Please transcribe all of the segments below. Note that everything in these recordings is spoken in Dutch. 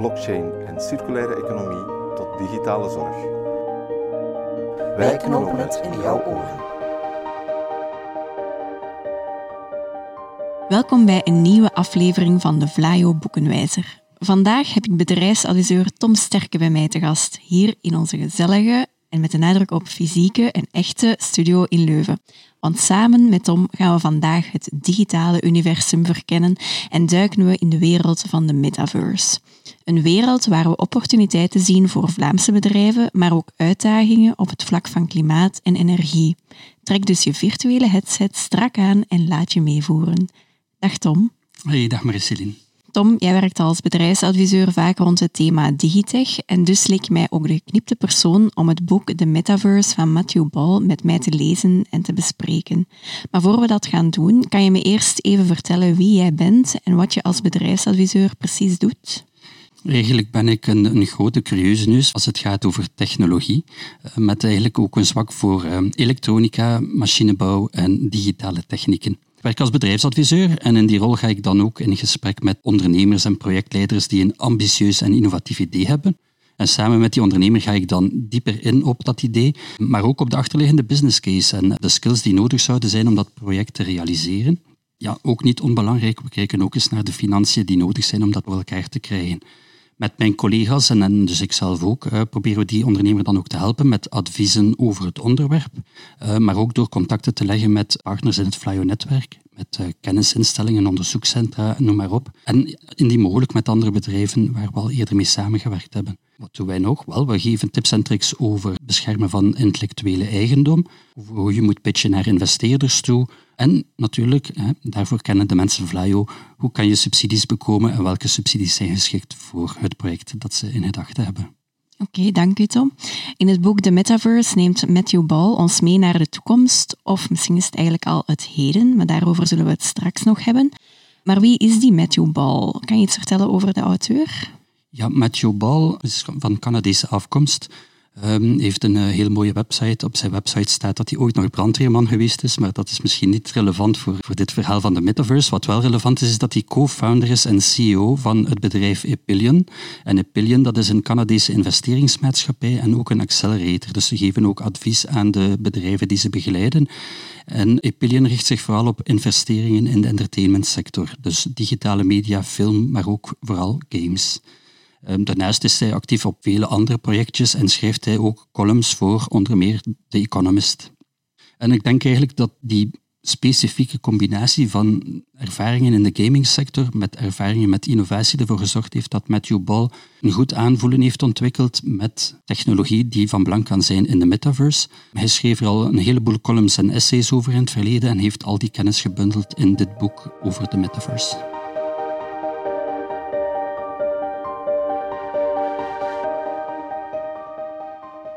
blockchain en circulaire economie tot digitale zorg. Wij knopen het in jouw oren. Welkom bij een nieuwe aflevering van de Vlaio Boekenwijzer. Vandaag heb ik bedrijfsadviseur Tom Sterke bij mij te gast, hier in onze gezellige en met de nadruk op fysieke en echte studio in Leuven. Want samen met Tom gaan we vandaag het digitale universum verkennen en duiken we in de wereld van de metaverse. Een wereld waar we opportuniteiten zien voor Vlaamse bedrijven, maar ook uitdagingen op het vlak van klimaat en energie. Trek dus je virtuele headset strak aan en laat je meevoeren. Dag Tom. Hey, dag Mariceline. Tom, jij werkt als bedrijfsadviseur vaak rond het thema digitech en dus leek mij ook de geknipte persoon om het boek The Metaverse van Matthew Ball met mij te lezen en te bespreken. Maar voor we dat gaan doen, kan je me eerst even vertellen wie jij bent en wat je als bedrijfsadviseur precies doet? Eigenlijk ben ik een, een grote curieuze neus als het gaat over technologie, eh, met eigenlijk ook een zwak voor eh, elektronica, machinebouw en digitale technieken. Ik werk als bedrijfsadviseur en in die rol ga ik dan ook in gesprek met ondernemers en projectleiders die een ambitieus en innovatief idee hebben. En samen met die ondernemer ga ik dan dieper in op dat idee, maar ook op de achterliggende business case en de skills die nodig zouden zijn om dat project te realiseren. Ja, ook niet onbelangrijk, we kijken ook eens naar de financiën die nodig zijn om dat voor elkaar te krijgen met mijn collega's en, en dus ik zelf ook, uh, proberen we die ondernemer dan ook te helpen met adviezen over het onderwerp, uh, maar ook door contacten te leggen met partners in het Flyo-netwerk, met uh, kennisinstellingen, onderzoekscentra, noem maar op. En indien mogelijk met andere bedrijven waar we al eerder mee samengewerkt hebben. Wat doen wij nog? Wel, we geven tips en tricks over beschermen van intellectuele eigendom, hoe je moet pitchen naar investeerders toe, en natuurlijk, hè, daarvoor kennen de mensen Vlaio, hoe kan je subsidies bekomen en welke subsidies zijn geschikt voor het project dat ze in gedachten hebben. Oké, dank u Tom. In het boek The Metaverse neemt Matthew Ball ons mee naar de toekomst, of misschien is het eigenlijk al het heden, maar daarover zullen we het straks nog hebben. Maar wie is die Matthew Ball? Kan je iets vertellen over de auteur? Ja, Matthew Ball is van Canadese afkomst. Um, heeft een uh, hele mooie website. Op zijn website staat dat hij ooit nog brandweerman geweest is, maar dat is misschien niet relevant voor, voor dit verhaal van de metaverse. Wat wel relevant is, is dat hij co-founder is en CEO van het bedrijf Epillion. En Epillion, dat is een Canadese investeringsmaatschappij en ook een accelerator. Dus ze geven ook advies aan de bedrijven die ze begeleiden. En Epillion richt zich vooral op investeringen in de entertainmentsector. Dus digitale media, film, maar ook vooral games. Ehm, daarnaast is hij actief op vele andere projectjes en schrijft hij ook columns voor onder meer The Economist. En ik denk eigenlijk dat die specifieke combinatie van ervaringen in de gamingsector met ervaringen met innovatie ervoor gezorgd heeft dat Matthew Ball een goed aanvoelen heeft ontwikkeld met technologie die van belang kan zijn in de metaverse. Hij schreef er al een heleboel columns en essays over in het verleden en heeft al die kennis gebundeld in dit boek over de metaverse.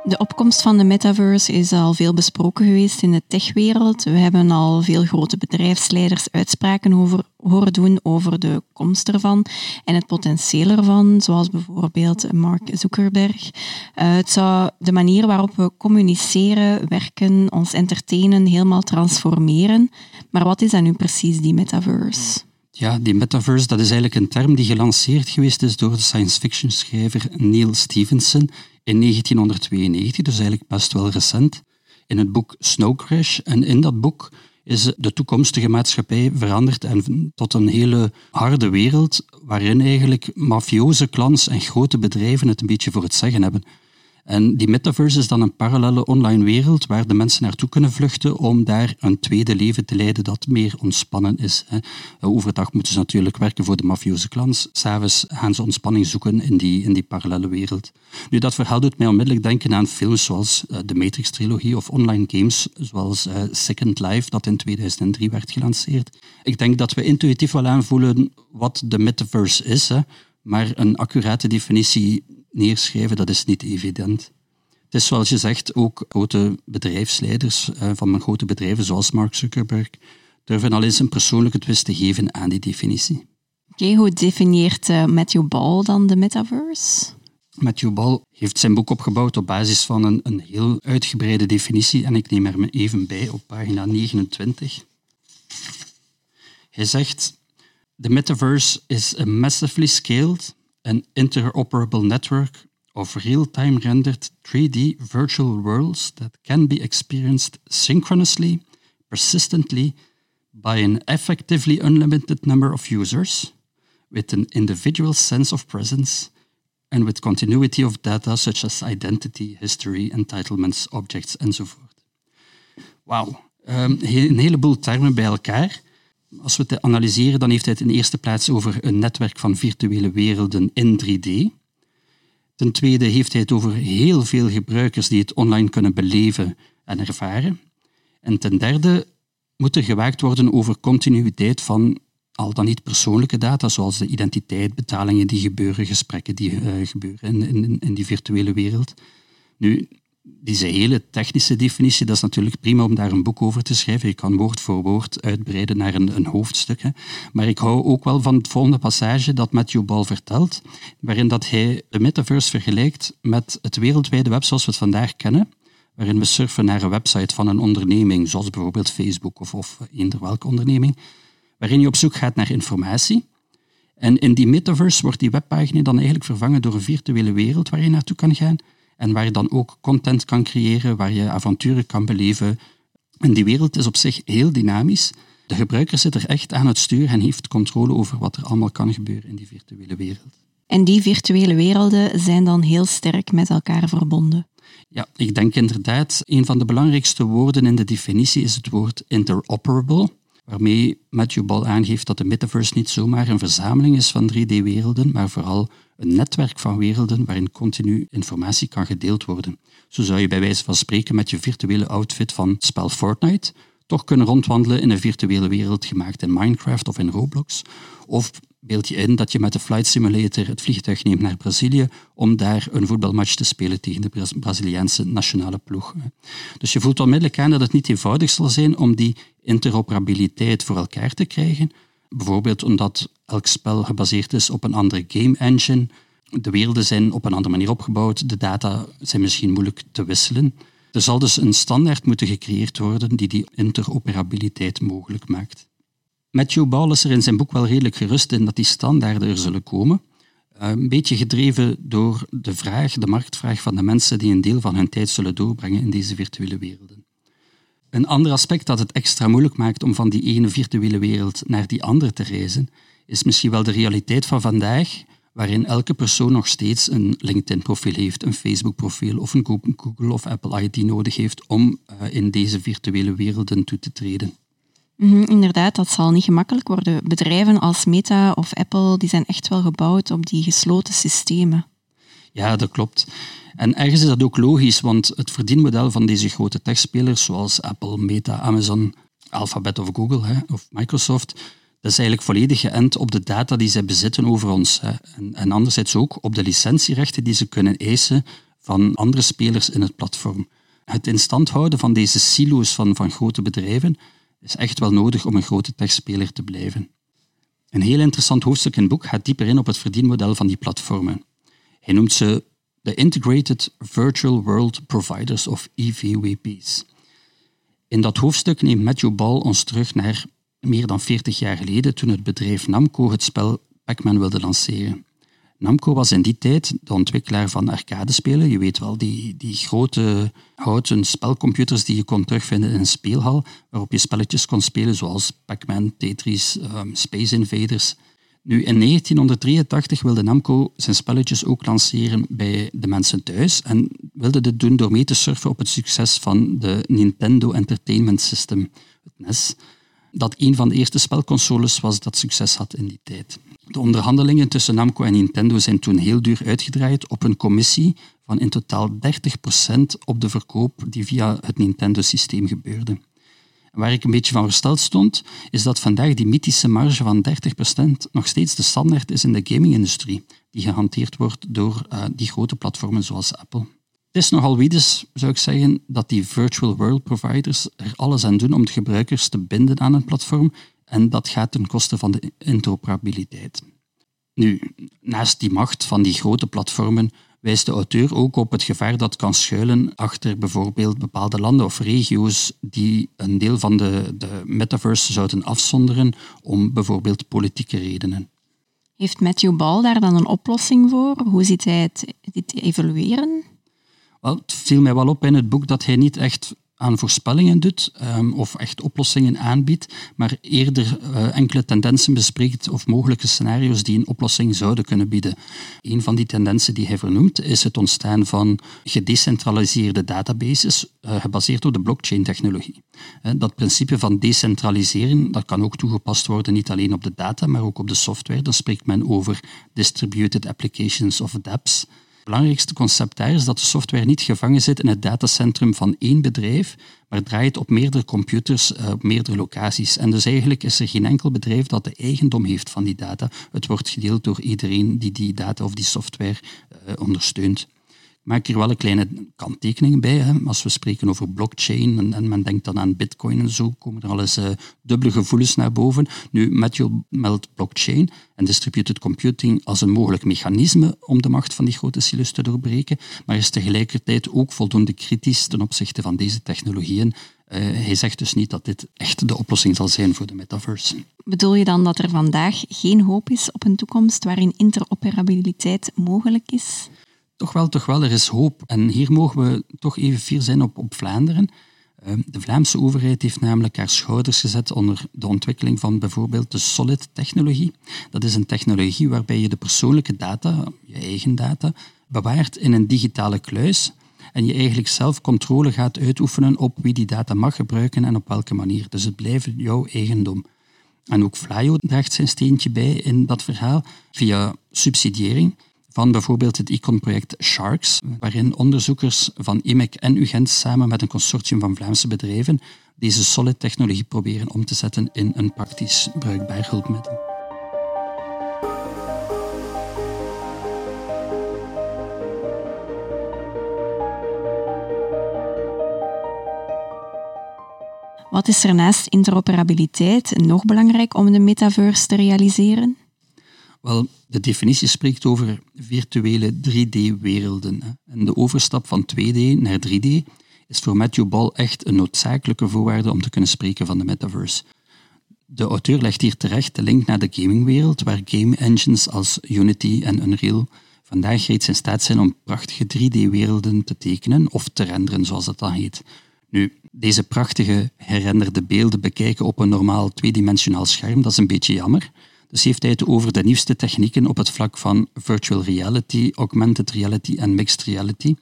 De opkomst van de metaverse is al veel besproken geweest in de techwereld. We hebben al veel grote bedrijfsleiders uitspraken over, horen doen over de komst ervan en het potentieel ervan, zoals bijvoorbeeld Mark Zuckerberg. Uh, het zou de manier waarop we communiceren, werken, ons entertainen helemaal transformeren. Maar wat is dan nu precies die metaverse? Ja, die metaverse dat is eigenlijk een term die gelanceerd geweest is door de science fiction schrijver Neil Stevenson in 1992, dus eigenlijk best wel recent, in het boek Snow Crash. En in dat boek is de toekomstige maatschappij veranderd en tot een hele harde wereld waarin eigenlijk mafioze clans en grote bedrijven het een beetje voor het zeggen hebben. En die metaverse is dan een parallele online wereld waar de mensen naartoe kunnen vluchten om daar een tweede leven te leiden dat meer ontspannen is. Overdag moeten ze natuurlijk werken voor de mafioze clans. S'avonds gaan ze ontspanning zoeken in die, in die parallele wereld. Nu, dat verhaal doet mij onmiddellijk denken aan films zoals eh, de Matrix-trilogie of online games zoals eh, Second Life, dat in 2003 werd gelanceerd. Ik denk dat we intuïtief wel aanvoelen wat de metaverse is, maar een accurate definitie neerschrijven, dat is niet evident. Het is zoals je zegt, ook grote bedrijfsleiders uh, van grote bedrijven zoals Mark Zuckerberg durven al eens een persoonlijke twist te geven aan die definitie. Oké, hoe definieert uh, Matthew Ball dan de metaverse? Matthew Ball heeft zijn boek opgebouwd op basis van een, een heel uitgebreide definitie en ik neem er me even bij op pagina 29. Hij zegt, the metaverse is a massively scaled and interoperable network of real-time rendered 3D virtual worlds that can be experienced synchronously, persistently, by an effectively unlimited number of users, with an individual sense of presence, and with continuity of data such as identity, history, entitlements, objects enzovoort. Wauw, um, een heleboel termen bij elkaar. Als we het analyseren, dan heeft hij het in eerste plaats over een netwerk van virtuele werelden in 3D. Ten tweede heeft hij het over heel veel gebruikers die het online kunnen beleven en ervaren. En ten derde moet er gewaakt worden over continuïteit van al dan niet persoonlijke data, zoals de identiteit, betalingen die gebeuren, gesprekken die uh, gebeuren in, in, in die virtuele wereld. Nu, deze hele technische definitie, dat is natuurlijk prima om daar een boek over te schrijven. Je kan woord voor woord uitbreiden naar een, een hoofdstuk. Maar ik hou ook wel van het volgende passage dat Matthew Ball vertelt, waarin dat hij de metaverse vergelijkt met het wereldwijde web zoals we het vandaag kennen, waarin we surfen naar een website van een onderneming, zoals bijvoorbeeld Facebook of, of eender welke onderneming, waarin je op zoek gaat naar informatie. En in die metaverse wordt die webpagina dan eigenlijk vervangen door een virtuele wereld waar je naartoe kan gaan en waar je dan ook content kan creëren, waar je avonturen kan beleven. En die wereld is op zich heel dynamisch. De gebruiker zit er echt aan het stuur en heeft controle over wat er allemaal kan gebeuren in die virtuele wereld. En die virtuele werelden zijn dan heel sterk met elkaar verbonden. Ja, ik denk inderdaad, een van de belangrijkste woorden in de definitie is het woord interoperable waarmee Matthew Ball aangeeft dat de metaverse niet zomaar een verzameling is van 3D-werelden, maar vooral een netwerk van werelden waarin continu informatie kan gedeeld worden. Zo zou je bij wijze van spreken met je virtuele outfit van spel Fortnite toch kunnen rondwandelen in een virtuele wereld gemaakt in Minecraft of in Roblox, of beeld je in dat je met de Flight Simulator het vliegtuig neemt naar Brazilië om daar een voetbalmatch te spelen tegen de Braziliaanse nationale ploeg. Dus je voelt onmiddellijk aan dat het niet eenvoudig zal zijn om die interoperabiliteit voor elkaar te krijgen. Bijvoorbeeld omdat elk spel gebaseerd is op een andere game engine. De werelden zijn op een andere manier opgebouwd. De data zijn misschien moeilijk te wisselen. Er zal dus een standaard moeten gecreëerd worden die die interoperabiliteit mogelijk maakt. Matthew Ball is er in zijn boek wel redelijk gerust in dat die standaarden er zullen komen. Eh, een beetje gedreven door de vraag, de marktvraag van de mensen die een deel van hun tijd zullen doorbrengen in deze virtuele werelden. Een ander aspect dat het extra moeilijk maakt om van die ene virtuele wereld naar die andere te reizen, is misschien wel de realiteit van vandaag, waarin elke persoon nog steeds een LinkedIn-profiel heeft, een Facebook-profiel of een Google of Apple ID nodig heeft om uh, in deze virtuele werelden toe te treden. Mm inderdaad, dat zal niet gemakkelijk worden. Bedrijven als Meta of Apple die zijn echt wel gebouwd op die gesloten systemen. Ja, dat klopt. En ergens is dat ook logisch, want het verdienmodel van deze grote techspelers, zoals Apple, Meta, Amazon, Alphabet of Google hè, of Microsoft, dat is eigenlijk volledig geënt op de data die zij bezitten over ons. Hè. En, en anderzijds ook op de licentierechten die ze kunnen eisen van andere spelers in het platform. Het in stand houden van deze silo's van, van grote bedrijven is echt wel nodig om een grote techspeler te blijven. Een heel interessant hoofdstuk in het boek gaat dieper in op het verdienmodel van die platformen. Hij noemt ze de Integrated Virtual World Providers of EVWP's. In dat hoofdstuk neemt Matthew Ball ons terug naar meer dan 40 jaar geleden toen het bedrijf Namco het spel Pac-Man wilde lanceren. Namco was in die tijd de ontwikkelaar van arcadespelen. Je weet wel, die, die grote houten spelcomputers die je kon terugvinden in een speelhal, waarop je spelletjes kon spelen zoals Pac-Man, Tetris, um, Space Invaders. Nu, in 1983 wilde Namco zijn spelletjes ook lanceren bij de mensen thuis en wilde dit doen door mee te surfen op het succes van de Nintendo Entertainment System, het NES, dat een van de eerste spelconsoles was dat succes had in die tijd. De onderhandelingen tussen Namco en Nintendo zijn toen heel duur uitgedraaid op een commissie van in totaal 30% op de verkoop die via het Nintendo-systeem gebeurde. Waar ik een beetje van versteld stond, is dat vandaag die mythische marge van 30% nog steeds de standaard is in de gaming-industrie. die gehanteerd wordt door uh, die grote platformen zoals Apple. Het is nogal wiedes, zou ik zeggen, dat die virtual world providers er alles aan doen om de gebruikers te binden aan een platform en dat gaat ten koste van de interoperabiliteit. Nu, naast die macht van die grote platformen wijst de auteur ook op het gevaar dat kan schuilen achter bijvoorbeeld bepaalde landen of regio's die een deel van de, de metaverse zouden afzonderen om bijvoorbeeld politieke redenen. Heeft Matthew Ball daar dan een oplossing voor? Hoe ziet hij het, dit evalueren? Wel, het viel mij wel op in het boek dat hij niet echt aan voorspellingen doet um, of echt oplossingen aanbiedt, maar eerder uh, enkele tendensen bespreekt of mogelijke scenario's die een oplossing zouden kunnen bieden. Een van die tendensen die hij vernoemt is het ontstaan van gedecentraliseerde databases uh, gebaseerd op de blockchain-technologie. Dat principe van decentraliseren dat kan ook toegepast worden niet alleen op de data, maar ook op de software. Dan spreekt men over distributed applications of DApps. Belangrijkste concept daar is dat de software niet gevangen zit in het datacentrum van één bedrijf, maar draait op meerdere computers uh, op meerdere locaties. En dus eigenlijk is er geen enkel bedrijf dat de eigendom heeft van die data. Het wordt gedeeld door iedereen die die data of die software uh, ondersteunt maak er wel een kleine kanttekening bij. Hè. Als we spreken over blockchain en, en, men denkt dan aan bitcoin en zo, komen er al eens uh, dubbele gevoelens naar boven. Nu, Matthew meldt blockchain en distributed computing als een mogelijk mechanisme om de macht van die grote silos te doorbreken, maar is tegelijkertijd ook voldoende kritisch ten opzichte van deze technologieën. Uh, hij zegt dus niet dat dit echt de oplossing zal zijn voor de metaverse. Bedoel je dan dat er vandaag geen hoop is op een toekomst waarin interoperabiliteit mogelijk is? Toch wel, toch wel, er is hoop. En hier mogen we toch even fier zijn op, op Vlaanderen. Ehm, de Vlaamse overheid heeft namelijk haar schouders gezet onder de ontwikkeling van bijvoorbeeld de Solid-technologie. Dat is een technologie waarbij je de persoonlijke data, je eigen data, bewaart in een digitale kluis en je eigenlijk zelf controle gaat uitoefenen op wie die data mag gebruiken en op welke manier. Dus het blijft jouw eigendom. En ook Flyo draagt zijn steentje bij in dat verhaal via subsidiëring van bijvoorbeeld het ICON-project Sharks, waarin onderzoekers van IMEC en UGent samen met een consortium van Vlaamse bedrijven deze solid-technologie proberen om te zetten in een praktisch bruikbaar hulpmiddel. Wat is er naast interoperabiliteit nog belangrijk om de metaverse te realiseren? Wel, de definitie spreekt over virtuele 3D-werelden. En de overstap van 2D naar 3D is voor Matthew Ball echt een noodzakelijke voorwaarde om te kunnen spreken van de metaverse. De auteur legt hier terecht de link naar de gamingwereld, waar game engines als Unity en Unreal vandaag reeds in staat zijn om prachtige 3D-werelden te tekenen of te renderen, zoals dat dan heet. Nu, deze prachtige herrenderde beelden bekijken op een normaal tweedimensionaal scherm, dat is een beetje jammer. Dus heeft hij het over de nieuwste technieken op het vlak van virtual reality, augmented reality en mixed reality.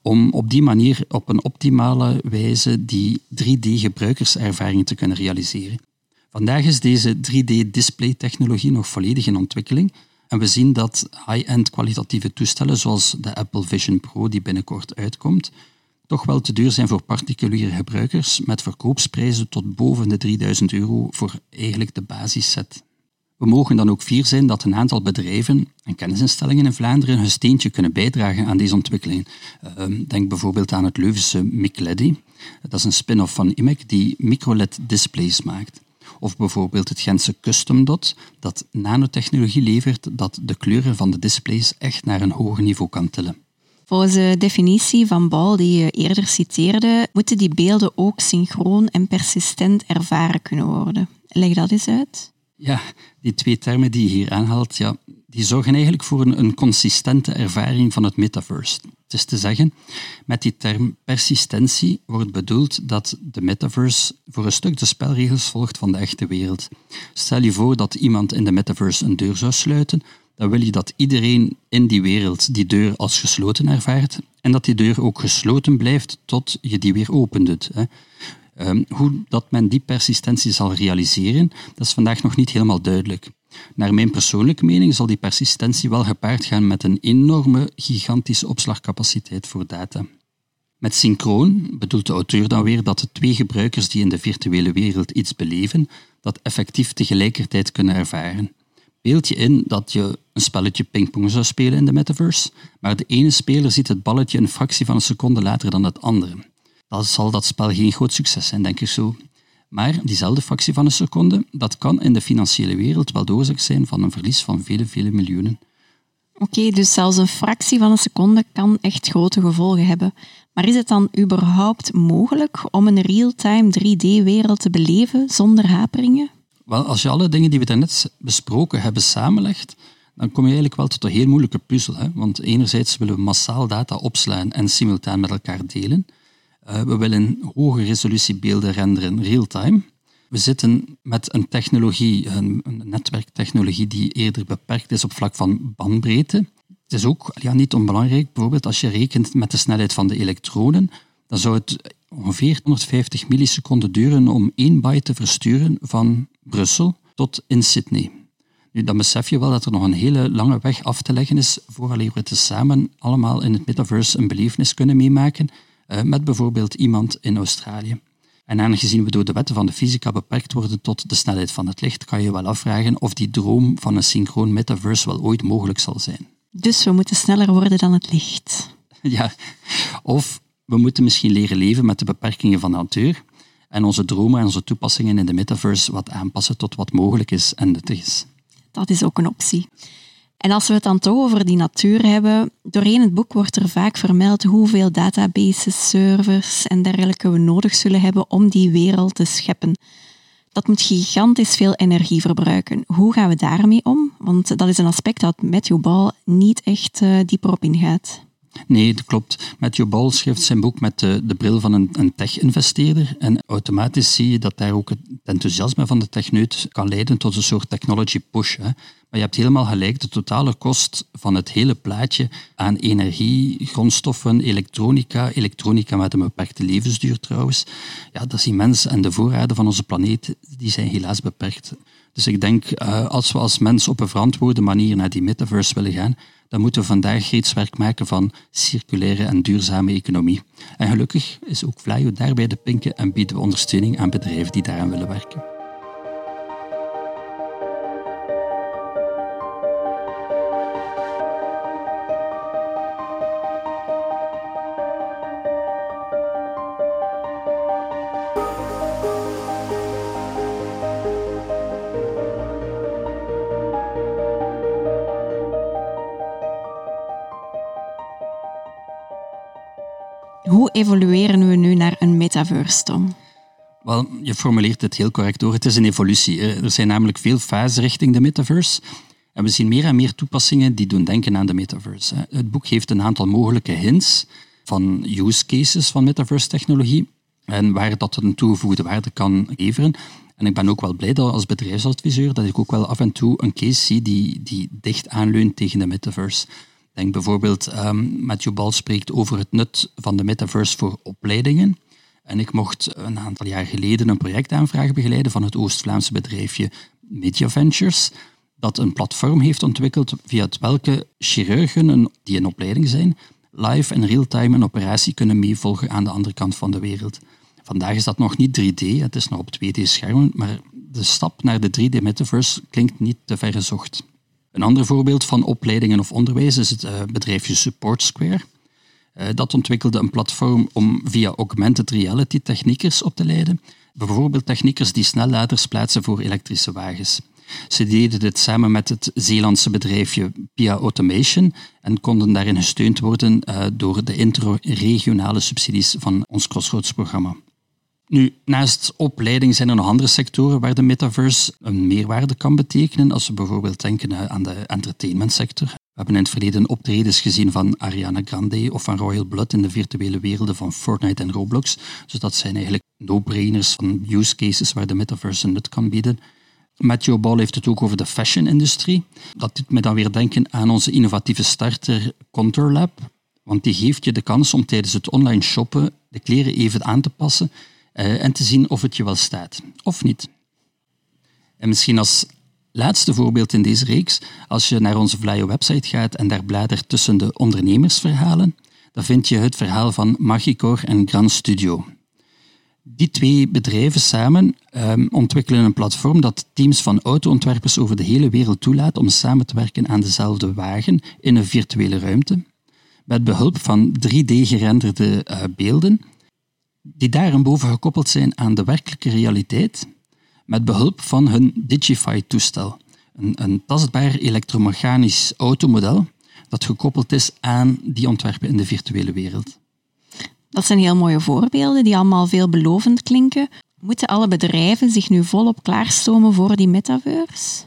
Om op die manier op een optimale wijze die 3D-gebruikerservaring te kunnen realiseren. Vandaag is deze 3D-display-technologie nog volledig in ontwikkeling en we zien dat high-end kwalitatieve toestellen zoals de Apple Vision Pro die binnenkort uitkomt, toch wel te duur zijn voor particuliere gebruikers met verkoopsprijzen tot boven de 3000 euro voor eigenlijk de basisset. We mogen dan ook fier zijn dat een aantal bedrijven en kennisinstellingen in Vlaanderen hun steentje kunnen bijdragen aan deze ontwikkeling. Ehm, denk bijvoorbeeld aan het Leuvense Micledi. Dat is een spin-off van IMEC die microLED-displays maakt. Of bijvoorbeeld het Gentse Custom Dot, dat nanotechnologie levert dat de kleuren van de displays echt naar een hoger niveau kan tillen. Volgens de definitie van Bal die je eerder citeerde, moeten die beelden ook synchroon en persistent ervaren kunnen worden. Leg dat eens uit. Ja, die twee termen die je hier aanhaalt, ja, die zorgen eigenlijk voor een, een consistente ervaring van het metaverse. Het is te zeggen, met die term persistentie wordt bedoeld dat de metaverse voor een stuk de spelregels volgt van de echte wereld. Stel je voor dat iemand in de metaverse een deur zou sluiten, dan wil je dat iedereen in die wereld die deur als gesloten ervaart en dat die deur ook gesloten blijft tot je die weer opent. Um, hoe dat men die persistentie zal realiseren, dat is vandaag nog niet helemaal duidelijk. Naar mijn persoonlijke mening zal die persistentie wel gepaard gaan met een enorme, gigantische opslagcapaciteit voor data. Met synchroon bedoelt de auteur dan weer dat de twee gebruikers die in de virtuele wereld iets beleven, dat effectief tegelijkertijd kunnen ervaren. Beeld je in dat je een spelletje pingpong zou spelen in de metaverse, maar de ene speler ziet het balletje een fractie van een seconde later dan het andere. Dan zal dat spel geen groot succes zijn, denk ik zo. Maar diezelfde fractie van een seconde, dat kan in de financiële wereld wel de oorzaak zijn van een verlies van vele, vele miljoenen. Oké, dus zelfs een fractie van een seconde kan echt grote gevolgen hebben. Maar is het dan überhaupt mogelijk om een real-time 3D-wereld te beleven zonder haperingen? Wel, als je alle dingen die we daarnet besproken hebben samenlegt, dan kom je eigenlijk wel tot een heel moeilijke puzzel. Hè? Want enerzijds willen we massaal data opslaan en simultaan met elkaar delen. Uh, we willen hoge resolutie beelden renderen real-time. We zitten met een technologie, een, netwerktechnologie die eerder beperkt is op vlak van bandbreedte. Het is ook niet onbelangrijk, bijvoorbeeld als je rekent met de snelheid van de elektronen, dan zou het ongeveer 150 milliseconden duren om 1 byte te versturen van Brussel tot in Sydney. Nu, dan besef je wel dat er nog een hele lange weg af te leggen is vooraleer we tezamen allemaal in het metaverse een belevenis kunnen meemaken met bijvoorbeeld iemand in Australië. En aangezien we door de wetten van de fysica beperkt worden tot de snelheid van het licht, kan je wel afvragen of die droom van een synchroon metaverse wel ooit mogelijk zal zijn. Dus we moeten sneller worden dan het licht. Ja, of we moeten misschien leren leven met de beperkingen van de natuur en onze dromen en onze toepassingen in de metaverse wat aanpassen tot wat mogelijk is en nuttig is. Dat is ook een optie. En als we het dan toch over die natuur hebben, doorheen het boek wordt er vaak vermeld hoeveel databases, servers en dergelijke we nodig zullen hebben om die wereld te scheppen. Dat moet gigantisch veel energie verbruiken. Hoe gaan we daarmee om? Want dat is een aspect dat Matthew Ball niet echt uh, dieper op ingaat. Nee, dat klopt. Matthew Ball schrijft zijn boek met de, de bril van een, een tech-investeerder. En automatisch zie je dat daar ook het enthousiasme van de techneut kan leiden tot een soort technology push. Hè. Maar je hebt helemaal gelijk, de totale kost van het hele plaatje aan energie, grondstoffen, elektronica, elektronica met een beperkte levensduur trouwens, ja, dat is immens. En de voorraden van onze planeet die zijn helaas beperkt. Dus ik denk, uh, als we als mens op een verantwoorde manier naar die metaverse willen gaan, dan moeten we vandaag reeds werk maken van circulaire en duurzame economie. En gelukkig is ook Vlaio daarbij de pinken en bieden we ondersteuning aan bedrijven die daaraan willen werken. Wel, je formuleert het heel correct door. Het is een evolutie. Er zijn namelijk veel fasen richting de metaverse. En we zien meer en meer toepassingen die doen denken aan de metaverse. Het boek geeft een aantal mogelijke hints van use cases van metaverse-technologie en waar dat een toegevoegde waarde kan leveren. En ik ben ook wel blij dat als bedrijfsadviseur dat ik ook wel af en toe een case zie die, die dicht aanleunt tegen de metaverse. Denk bijvoorbeeld, um, Matthew Ball spreekt over het nut van de metaverse voor opleidingen. En ik mocht een aantal jaar geleden een projectaanvraag begeleiden van het Oost-Vlaamse bedrijfje Media Ventures, dat een platform heeft ontwikkeld via het welke chirurgen die in opleiding zijn, live en real-time een operatie kunnen meevolgen aan de andere kant van de wereld. Vandaag is dat nog niet 3D, het is nog op 2D-schermen, maar de stap naar de 3D-metaverse klinkt niet te ver gezocht. Een ander voorbeeld van opleidingen of onderwijs is het uh, bedrijfje Support Square. Uh, dat ontwikkelde een platform om via augmented reality techniekers op te leiden. Bijvoorbeeld techniekers die snelladers plaatsen voor elektrische wagens. Ze deden dit samen met het Zeelandse bedrijfje Pia Automation en konden daarin gesteund worden uh, door de interregionale subsidies van ons Crossroads-programma. Nu, naast opleiding zijn er nog andere sectoren waar de metaverse een meerwaarde kan betekenen. Als we bijvoorbeeld denken aan de entertainmentsector. We hebben in het verleden optredens gezien van Ariana Grande of van Royal Blood in de virtuele werelden van Fortnite en Roblox. Dus dat zijn eigenlijk no-brainers van use cases waar de metaverse een nut kan bieden. Matthew Ball heeft het ook over de fashion-industrie. Dat doet me dan weer denken aan onze innovatieve starter Contour Lab. Want die geeft je de kans om tijdens het online shoppen de kleren even aan te passen uh, en te zien of het je wel staat of niet. En misschien als laatste voorbeeld in deze reeks, als je naar onze Vlaio website gaat en daar bladert tussen de ondernemersverhalen, dan vind je het verhaal van Magicor en Grand Studio. Die twee bedrijven samen um, ontwikkelen een platform dat teams van autoontwerpers over de hele wereld toelaat om samen te werken aan dezelfde wagen in een virtuele ruimte, met behulp van 3D-gerenderde uh, beelden, die daarboven gekoppeld zijn aan de werkelijke realiteit, met behulp van hun Digify-toestel, een, een tastbaar elektromechanisch automodel dat gekoppeld is aan die ontwerpen in de virtuele wereld. Dat zijn heel mooie voorbeelden die allemaal veelbelovend klinken. Moeten alle bedrijven zich nu volop klaarstomen voor die metaverse?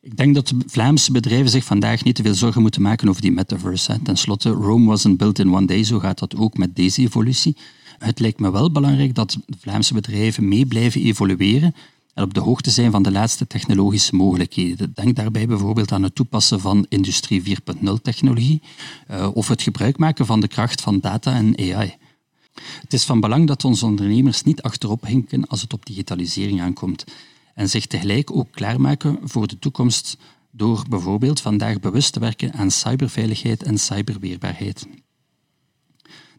Ik denk dat de Vlaamse bedrijven zich vandaag niet te veel zorgen moeten maken over die metaverse. Ten slotte, Rome wasn't built in one day, zo gaat dat ook met deze evolutie. Het lijkt me wel belangrijk dat de Vlaamse bedrijven mee blijven evolueren op de hoogte zijn van de laatste technologische mogelijkheden. Denk daarbij bijvoorbeeld aan het toepassen van Industrie 4.0 technologie uh, of het gebruik maken van de kracht van data en AI. Het is van belang dat onze ondernemers niet achterop hinken als het op digitalisering aankomt en zich tegelijk ook klaarmaken voor de toekomst door bijvoorbeeld vandaag bewust te werken aan cyberveiligheid en cyberweerbaarheid.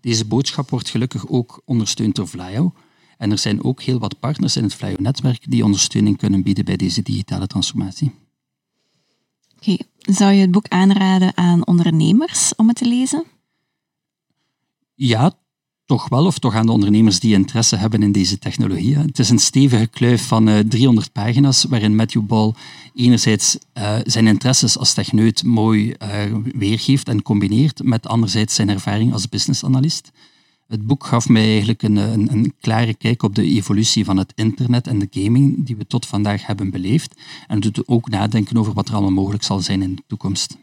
Deze boodschap wordt gelukkig ook ondersteund door Vlaio en er zijn ook heel wat partners in het Vlaio-netwerk die ondersteuning kunnen bieden bij deze digitale transformatie. Oké, zou je het boek aanraden aan ondernemers om het te lezen? Ja, toch wel, of toch aan de ondernemers die interesse hebben in deze technologie. Het is een stevige kluif van uh, eh, 300 pagina's, waarin Matthew Ball enerzijds uh, zijn interesses als techneut mooi uh, weergeeft en combineert met anderzijds zijn ervaring als businessanalist. Het boek gaf mij eigenlijk een, een, een, klare kijk op de evolutie van het internet en de gaming die we tot vandaag hebben beleefd. En doet ook nadenken over wat er allemaal mogelijk zal zijn in de toekomst.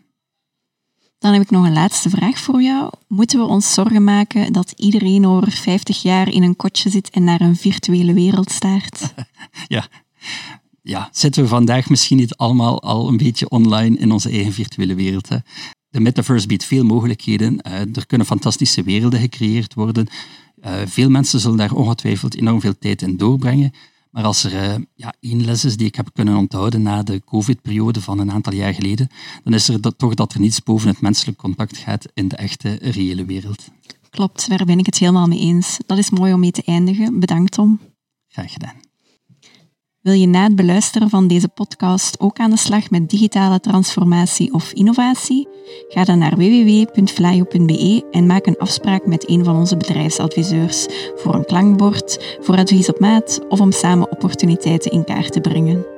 Dan heb ik nog een laatste vraag voor jou. Moeten we ons zorgen maken dat iedereen over 50 jaar in een kotje zit en naar een virtuele wereld staart? ja. ja, zitten we vandaag misschien niet allemaal al een beetje online in onze eigen virtuele wereld? Hè? De metaverse biedt veel mogelijkheden. Uh, er kunnen fantastische werelden gecreëerd worden. Uh, veel mensen zullen daar ongetwijfeld enorm veel tijd in doorbrengen. Maar als er uh, ja, één les is die ik heb kunnen onthouden na de COVID-periode van een aantal jaar geleden, dan is er dat, toch dat er niets boven het menselijk contact gaat in de echte, reële wereld. Klopt, daar ben ik het helemaal mee eens. Dat is mooi om mee te eindigen. Bedankt, Tom. Graag gedaan. Wil je na het beluisteren van deze podcast ook aan de slag met digitale transformatie of innovatie? Ga dan naar www.flyo.be en maak een afspraak met een van onze bedrijfsadviseurs voor een klankbord, voor advies op maat of om samen opportuniteiten in kaart te brengen.